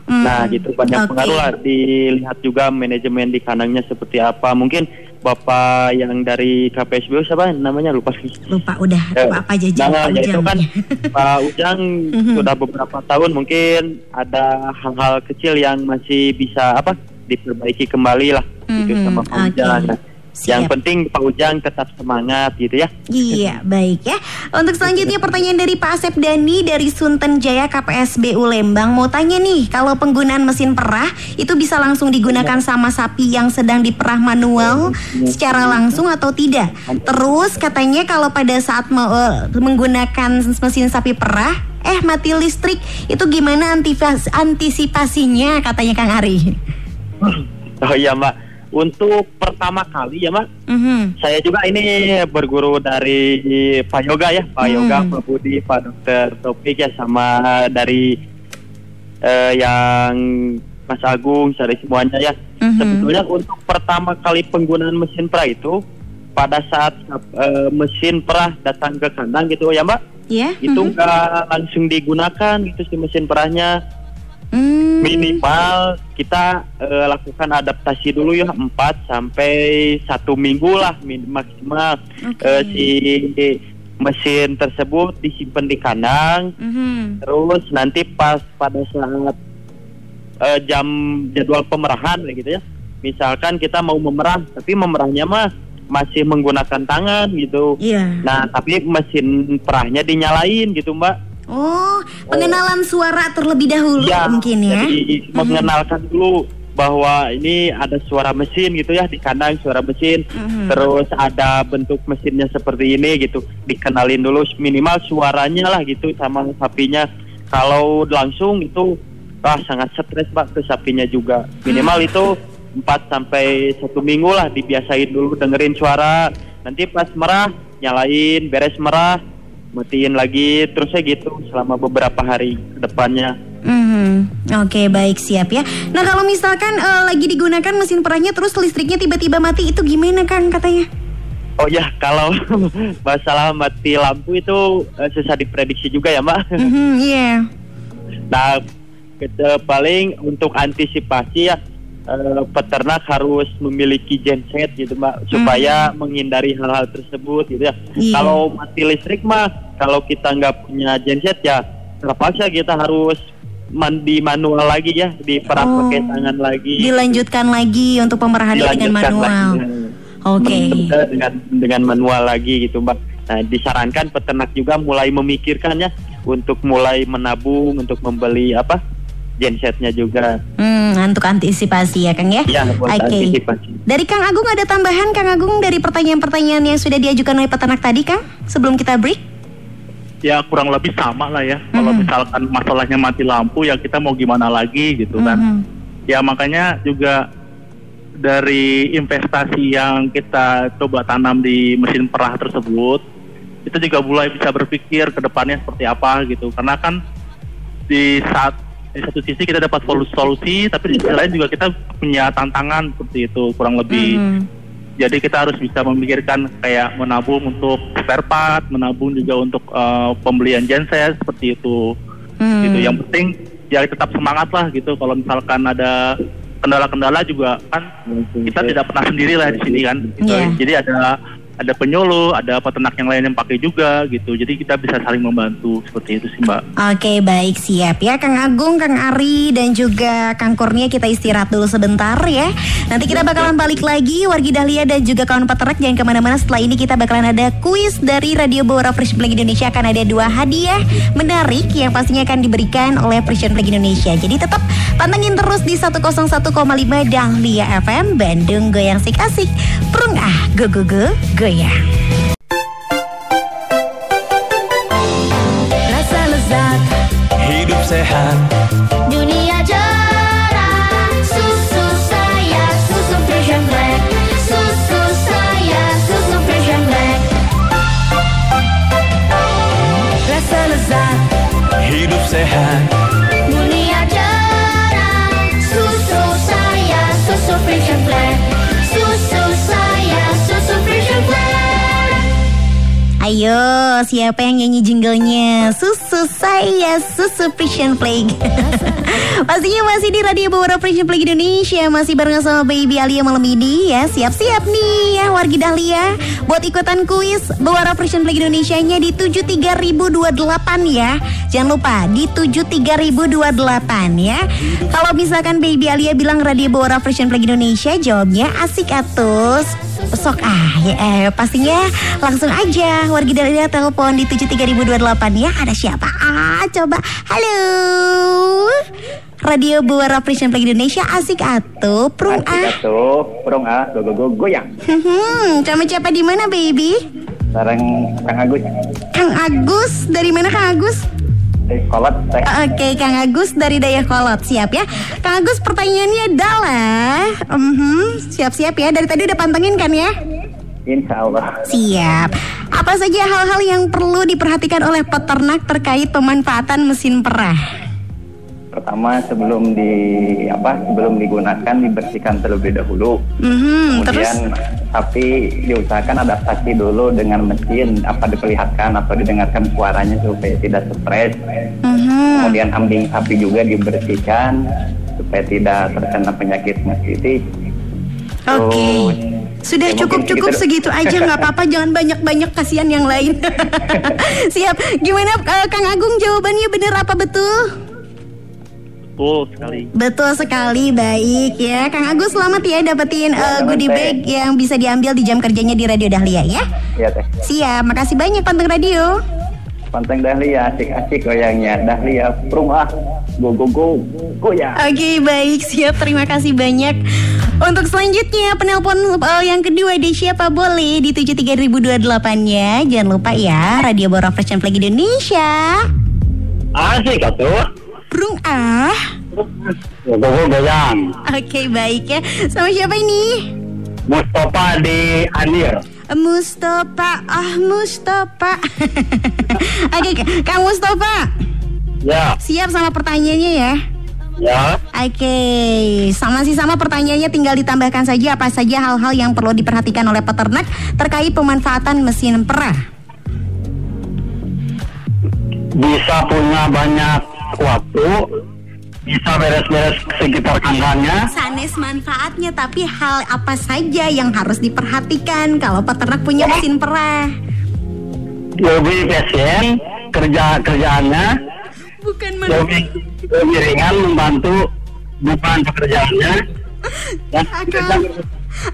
Hmm, Nah gitu banyak oke. pengaruh lah dilihat juga manajemen di kandangnya seperti apa. Mungkin bapak yang dari KPSBU siapa namanya lupa sih. Lupa udah Eh, apa, apa aja Nah, Pak ya itu kan *laughs* Pak Ujang Mhm. sudah beberapa tahun mungkin ada hal-hal kecil yang masih bisa apa diperbaiki kembali lah gitu Mhm, sama Pak oke. Ujang. Nah, yang Siap. penting Pak Ujang tetap semangat gitu ya. Iya, *laughs* baik ya. Untuk selanjutnya pertanyaan dari Pak Asep Dani dari Sunten Jaya KPSBU Lembang mau tanya nih, kalau penggunaan mesin perah itu bisa langsung digunakan sama sapi yang sedang diperah manual secara langsung atau tidak? Terus katanya kalau pada saat me- eh, menggunakan mesin sapi perah eh mati listrik itu gimana antisipasinya katanya Kang Ari? Oh iya Mbak, untuk pertama kali ya Mbak, Mhm. saya juga ini berguru dari Pak Yoga ya, Pak Hmm. Yoga, Pak Budi, Pak Dokter Topik ya, sama dari eh, yang Mas Agung, dari semuanya ya. Mhm. Sebetulnya untuk pertama kali penggunaan mesin perah itu pada saat eh, mesin perah datang ke kandang gitu ya Mbak, Ya. itu mhm. nggak langsung digunakan gitu si mesin perahnya Hmm. minimal kita eh, lakukan adaptasi dulu ya 4 sampai satu minggu lah maksimal Oke. Eh, si mesin tersebut disimpan di kandang Mhm. terus nanti pas pada saat eh, jam jadwal pemerahan gitu ya misalkan kita mau memerah tapi memerahnya mah masih menggunakan tangan gitu Iya. nah tapi mesin perahnya dinyalain gitu mbak Oh, pengenalan suara terlebih dahulu Ya, mungkin ya. Jadi mengenalkan dulu bahwa ini ada suara mesin gitu ya di kandang suara mesin. Mhm. Terus ada bentuk mesinnya seperti ini gitu. Dikenalin dulu minimal suaranya lah gitu sama sapinya. Kalau langsung itu wah sangat stres Pak ke sapinya juga. Minimal Hmm. itu 4 sampai satu minggu lah dibiasain dulu dengerin suara. Nanti pas merah nyalain, beres merah matiin lagi terusnya gitu selama beberapa hari ke depannya. Mhm. Oke, baik siap ya. Nah, kalau misalkan eh, lagi digunakan mesin perahnya terus listriknya tiba-tiba mati itu gimana Kang katanya? Oh ya, *laughs* kalau masalah mati lampu itu eh, susah diprediksi juga ya, Mbak. Mhm, Iya. Nah, kita paling untuk antisipasi ya eh, peternak harus memiliki genset gitu, Mbak, supaya menghindari hal-hal tersebut gitu ya. Iya. Kalau mati listrik mah, kalau kita nggak punya genset ya terpaksa kita harus mandi manual lagi ya, diperah Oh. pakai tangan lagi. Dilanjutkan lagi untuk pemerahannya dengan manual. Oke. Men- dengan dengan manual lagi gitu mbak. Nah, disarankan peternak juga mulai memikirkan ya untuk mulai menabung untuk membeli apa gensetnya juga. Hmm, untuk antisipasi ya Kang ya. Ya buat Oke. antisipasi. Dari Kang Agung ada tambahan Kang Agung dari pertanyaan-pertanyaan yang sudah diajukan oleh peternak tadi Kang sebelum kita break? ya kurang lebih sama lah ya. Kalau Mhm. misalkan masalahnya mati lampu ya kita mau gimana lagi gitu kan. Mhm. Ya makanya juga dari investasi yang kita coba tanam di mesin perah tersebut itu juga mulai bisa berpikir ke depannya seperti apa gitu. Karena kan di saat di satu sisi kita dapat solu- solusi, tapi di sisi lain juga kita punya tantangan seperti itu kurang lebih. Mhm. Jadi kita harus bisa memikirkan kayak menabung untuk spare part, menabung juga untuk eh, pembelian genset seperti itu. Hmm. Gitu. Yang penting ya tetap semangat lah gitu. Kalau misalkan ada kendala-kendala juga kan kita tidak pernah sendiri lah di sini kan. Gitu. Iya. Jadi ada ada penyuluh, ada peternak yang lain yang pakai juga gitu. Jadi kita bisa saling membantu seperti itu sih Mbak. Oke baik siap. Ya Kang Agung, Kang Ari dan juga Kang Kurnia kita istirahat dulu sebentar ya. Nanti kita bakalan balik lagi Wargi Dahlia dan juga kawan peternak. Jangan ke mana-mana Setelah ini kita bakalan ada kuis dari Radio Bora Fresh Flag Indonesia. Akan ada dua hadiah menarik yang pastinya akan diberikan oleh Fresh Flag Indonesia. Jadi tetap pantengin terus di 101,5 Dahlia FM Bandung Goyang Sik Asik. Prung ah go go go goyang Rasa lezat. Hidup sehat. Dunia cerah Susu saya Susu Frisian Black. Susu saya Susu Frisian Black. Rasa lezat. Hidup sehat Ayo, siapa yang nyanyi jinglenya? Susu saya, susu Prison Plague. *laughs* Pastinya masih di Radio Bawara Prison Plague Indonesia, masih bareng sama Baby Alia malam ini ya. Siap-siap nih ya wargi Dahlia buat ikutan kuis Bawara Prison Plague Indonesia-nya di 73028 ya. Jangan lupa di 73028 ya. Kalau misalkan Baby Alia bilang Radio Bawara Prison Plague Indonesia, jawabnya asik atus. Sok ah ya, eh, pastinya langsung aja wargi Dahlia telepon di 73028 ya. Ada siapa? Ah, coba. Halo. Radio Buara Prison Plague Indonesia asik atuh, prung ah. Satu, prong ah, go go go goyang. Hmm, sama siapa di mana, baby? Sarang Kang Agus. Kang Agus, dari mana Kang Agus? Kolot teh. Oke, Kang Agus dari Dayakolot, siap ya. Kang Agus pertanyaannya adalah, mhm, siap-siap ya. Dari tadi udah pantengin kan ya? Insya Allah. Siap. Apa saja hal-hal yang perlu diperhatikan oleh peternak terkait pemanfaatan mesin perah? Pertama sebelum di apa sebelum digunakan dibersihkan terlebih dahulu. Mhm, terus? Kemudian tapi diusahakan adaptasi dulu dengan mesin apa diperlihatkan atau didengarkan suaranya supaya tidak stres. Mhm. Kemudian ambing sapi juga dibersihkan supaya tidak terkena penyakit menistis. Oke. Sudah Ya, cukup-cukup segitu. segitu aja nggak apa-apa *laughs* jangan banyak-banyak kasihan yang lain. *laughs* Siap. Gimana eh, Kang Agung jawabannya bener apa betul? Betul sekali. Betul sekali, baik ya. Kang Agus selamat ya dapetin eh, selamat, goodie bag yang bisa diambil di jam kerjanya di Radio Dahlia ya. Ya teh. Siap, makasih banyak Panteng Radio. Panteng Dahlia asik-asik goyangnya. Dahlia prung ah, go go go goyang. Oke, baik, siap. Terima kasih banyak. Untuk selanjutnya penelpon eh, yang kedua di siapa boleh di 73028-nya. Jangan lupa ya, Radio Bora Fresh and Flag Indonesia. Asik atuh. Brung ah. Go go go goyang. Oke, baik ya. Sama siapa ini? Mustafa di Anir. Mustafa, ah Mustafa. *laughs* Oke, Kang Mustafa. Ya, Siap sama pertanyaannya ya. ya. Oke, sama sih sama pertanyaannya tinggal ditambahkan saja apa saja hal-hal yang perlu diperhatikan oleh peternak terkait pemanfaatan mesin perah. Bisa punya banyak waktu, bisa beres-beres sekitar kandangnya, Sanes manfaatnya tapi hal apa saja yang harus diperhatikan kalau peternak punya mesin perah? lebih efisien kerja kerjaannya, Bukan lebih lebih ringan membantu beban pekerjaannya. Dan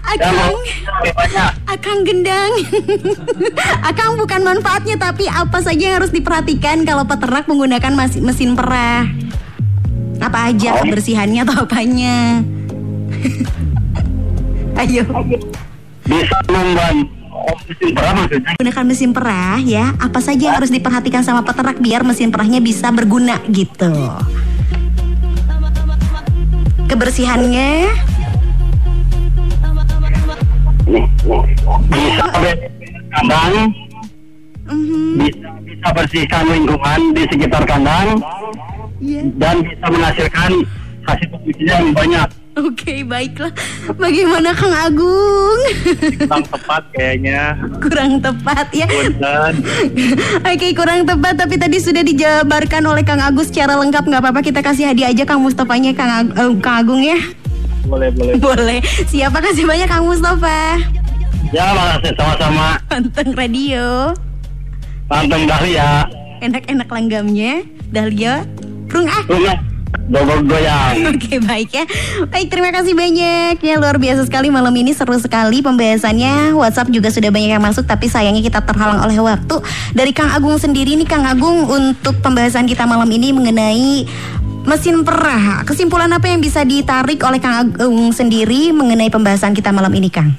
Akang, banyak. Akang gendang. *laughs* Akang bukan manfaatnya tapi apa saja yang harus diperhatikan kalau peternak menggunakan mesin perah? Apa aja kebersihannya atau apanya? *laughs* Ayo. Bisa membantu oh, mesin perah maksudnya gunakan mesin perah ya apa saja yang harus diperhatikan sama peternak biar mesin perahnya bisa berguna gitu kebersihannya bisa *laughs* kandang, mhm, bisa bisa bersihkan lingkungan di sekitar kandang. Iya. dan bisa menghasilkan hasil produksinya yang banyak. oke baiklah. Bagaimana Kang Agung? Kurang tepat kayaknya. kurang tepat ya. Oke kurang tepat tapi tadi sudah dijabarkan oleh Kang Agus secara lengkap. Nggak apa-apa kita kasih hadiah aja Kang Mustafanya Kang, Ag- eh, Kang Agung ya boleh boleh. boleh. Siapa kasih banyak Kang Mustafa. Ya, makasih. Sama-sama. Panteng radio. Panteng Dahlia. enak-enak langgamnya. Dahlia. Prung ah. Rumah Dogo goyang. *laughs* Oke baik ya. Baik terima kasih banyak. Ya luar biasa sekali malam ini. Seru sekali pembahasannya. Whatsapp juga sudah banyak yang masuk Tapi sayangnya kita terhalang oleh waktu. Dari Kang Agung sendiri nih Kang Agung Untuk pembahasan kita malam ini mengenai Mesin perah Kesimpulan apa yang bisa ditarik oleh Kang Agung sendiri Mengenai pembahasan kita malam ini Kang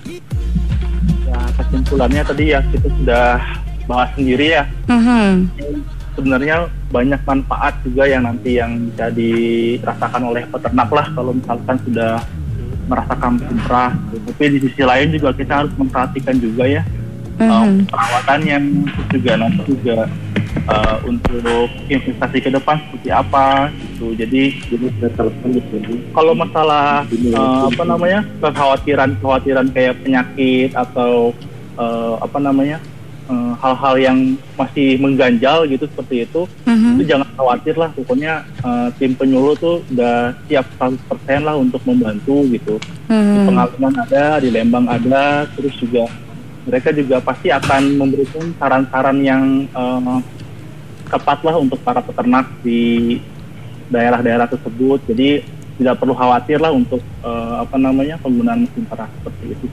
Ya kesimpulannya tadi ya kita sudah bahas sendiri ya. Mhm. Sebenarnya banyak manfaat juga yang nanti yang bisa dirasakan oleh peternak lah kalau misalkan sudah merasakan mesin perah. Tapi di sisi lain juga kita harus memperhatikan juga ya uh, Mhm. perawatannya terus juga nanti juga uh, untuk investasi ke depan seperti apa gitu. Jadi kalau masalah uh, apa namanya kekhawatiran kekhawatiran kayak penyakit atau uh, apa namanya eh, hal-hal yang masih mengganjal gitu seperti itu, Mhm. itu jangan khawatir lah. Pokoknya eh, tim penyuluh tuh udah siap 100% lah untuk membantu gitu. Di Mhm. pengalaman ada, di Lembang ada, terus juga mereka juga pasti akan memberikan saran-saran yang eh, tepat lah untuk para peternak di daerah-daerah tersebut. Jadi tidak perlu khawatir lah untuk eh, apa namanya penggunaan mesin perah seperti itu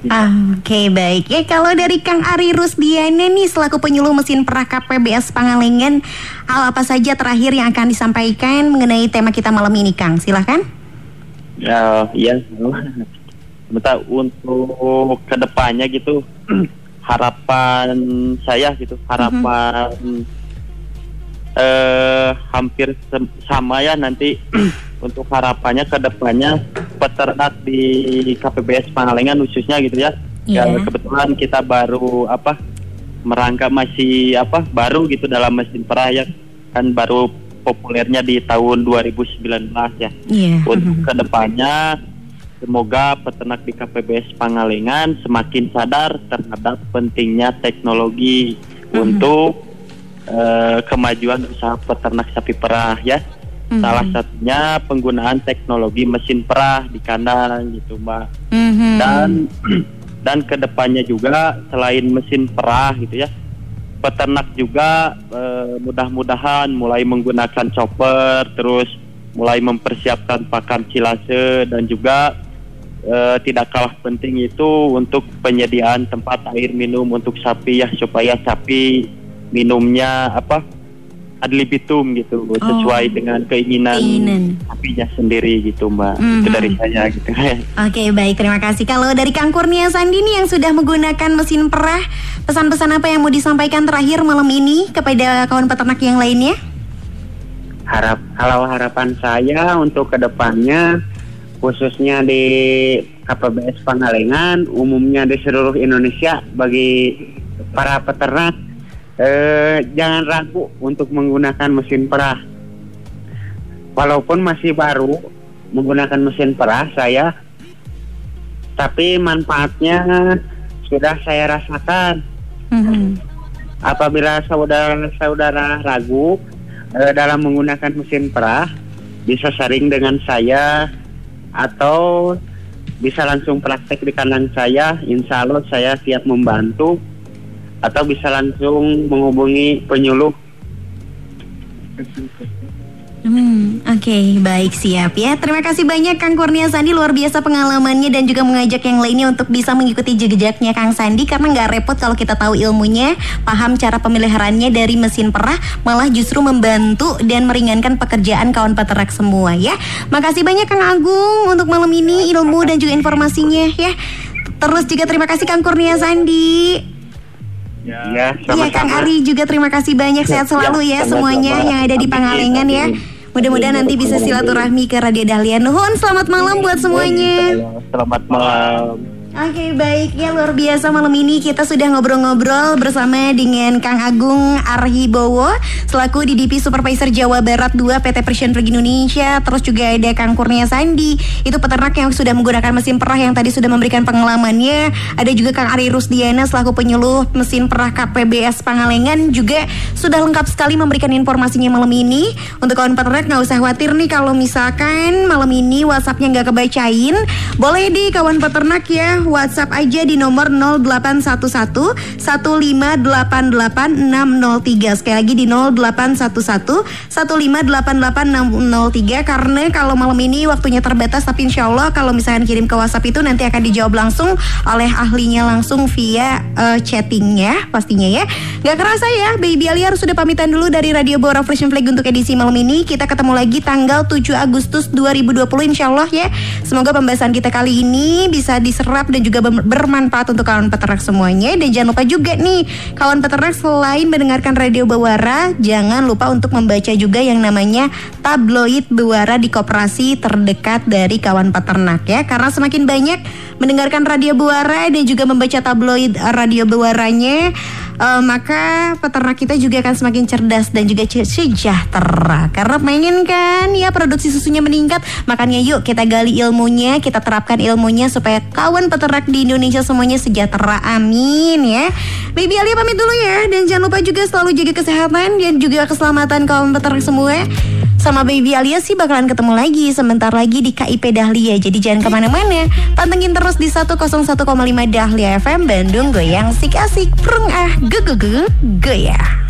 Oke baik ya kalau dari Kang Ari Rusdiana nih selaku penyuluh mesin perah KPBS Pangalengan hal apa saja terakhir yang akan disampaikan mengenai tema kita malam ini Kang silahkan Ya, iya. Bentar untuk ke depannya gitu *clears throat* harapan saya gitu harapan eh hampir sama ya nanti *clears throat* untuk harapannya ke depannya peternak di KPBS Pangalengan khususnya gitu ya. Ya Iya. kebetulan kita baru apa merangkap masih apa baru gitu dalam mesin perah ya kan baru populernya di tahun 2019 ya Iya untuk ke depannya semoga peternak di KPBS Pangalengan semakin sadar terhadap pentingnya teknologi untuk eh, kemajuan usaha peternak sapi perah ya. Mhm. Salah satunya penggunaan teknologi mesin perah di kandang gitu mbak. Mhm. Dan *clears throat* dan ke depannya juga selain mesin perah gitu ya, peternak juga eh, mudah-mudahan mulai menggunakan chopper, terus mulai mempersiapkan pakan silase dan juga eh, tidak kalah penting itu untuk penyediaan tempat air minum untuk sapi ya supaya sapi minumnya apa ad libitum gitu sesuai dengan keinginan, Keinginan. sapinya sendiri gitu mbak. Mhm. Itu dari saya gitu. *laughs* Oke baik terima kasih kalau dari Kang Kurnia Sandi nih yang sudah menggunakan mesin perah pesan-pesan apa yang mau disampaikan terakhir malam ini kepada kawan peternak yang lainnya harap kalau harapan saya untuk ke depannya khususnya di KPBS Pangalengan umumnya di seluruh Indonesia bagi para peternak eh, jangan ragu untuk menggunakan mesin perah walaupun masih baru menggunakan mesin perah saya tapi manfaatnya sudah saya rasakan Mhm. apabila saudara-saudara ragu eh, dalam menggunakan mesin perah bisa sharing dengan saya atau bisa langsung praktek di kandang saya insya Allah saya siap membantu. Atau bisa langsung menghubungi penyuluh Hmm, Oke, baik siap ya. Terima kasih banyak Kang Kurnia Sandi luar biasa pengalamannya dan juga mengajak yang lainnya untuk bisa mengikuti jejaknya Kang Sandi karena nggak repot kalau kita tahu ilmunya, paham cara pemeliharaannya dari mesin perah, malah justru membantu dan meringankan pekerjaan kawan peternak semua ya. Makasih banyak Kang Agung untuk malam ini ilmu dan juga informasinya ya. Terus juga terima kasih Kang Kurnia Sandi. Ya. ya Iya Kang sama-sama Ari juga terima kasih banyak sehat selalu ya sama-sama. semuanya yang ada di Pangalengan ya. Mudah-mudahan nanti bisa silaturahmi ke Radio Dahlia. Nuhun, selamat malam buat semuanya. selamat malam Oke baik. Ya luar biasa malam ini. Kita sudah ngobrol-ngobrol bersama dengan Kang Agung Arhibowo selaku DDP Supervisor Jawa Barat 2 PT Persian Pergi Indonesia. Terus juga ada Kang Kurnia Sandi itu peternak yang sudah menggunakan mesin perah yang tadi sudah memberikan pengalamannya. Ada juga Kang Ari Rusdiana selaku penyuluh mesin perah KPBS Pangalengan juga sudah lengkap sekali memberikan informasinya malam ini. Untuk kawan peternak nggak usah khawatir nih kalau misalkan malam ini WhatsAppnya nggak kebacain. Boleh di kawan peternak ya WhatsApp aja di nomor 0811 1588603 sekali lagi di 0811 1588603 karena kalau malam ini waktunya terbatas tapi insya Allah kalau misalkan kirim ke WhatsApp itu nanti akan dijawab langsung oleh ahlinya langsung via eh, chatting ya pastinya ya. Gak kerasa ya Baby Ali harus sudah pamitan dulu dari Radio Bora Fresh Flag untuk edisi malam ini. Kita ketemu lagi tanggal 7 Agustus 2020 insya Allah ya. Semoga pembahasan kita kali ini bisa diserap dan juga ber- bermanfaat untuk kawan peternak semuanya. Dan jangan lupa juga nih kawan peternak selain mendengarkan Radio Bawara jangan lupa untuk membaca juga yang namanya tabloid Bawara di koperasi terdekat dari kawan peternak ya. Karena semakin banyak mendengarkan Radio Bawara dan juga membaca tabloid Radio Bawaranya eh, maka peternak kita juga akan semakin cerdas dan juga sejahtera. Karena pengen kan ya produksi susunya meningkat, makanya yuk kita gali ilmunya, kita terapkan ilmunya supaya kawan peternak di Indonesia semuanya sejahtera. Amin ya. Baby Alia pamit dulu ya dan jangan lupa juga selalu jaga kesehatan dan juga keselamatan kawan peternak semua. Sama Baby Alia sih bakalan ketemu lagi sebentar lagi di KIP Dahlia. Jadi jangan ke mana-mana. Pantengin terus di 101,5 Dahlia FM Bandung Goyang Sik Asik Prung Ah Ge Goyah.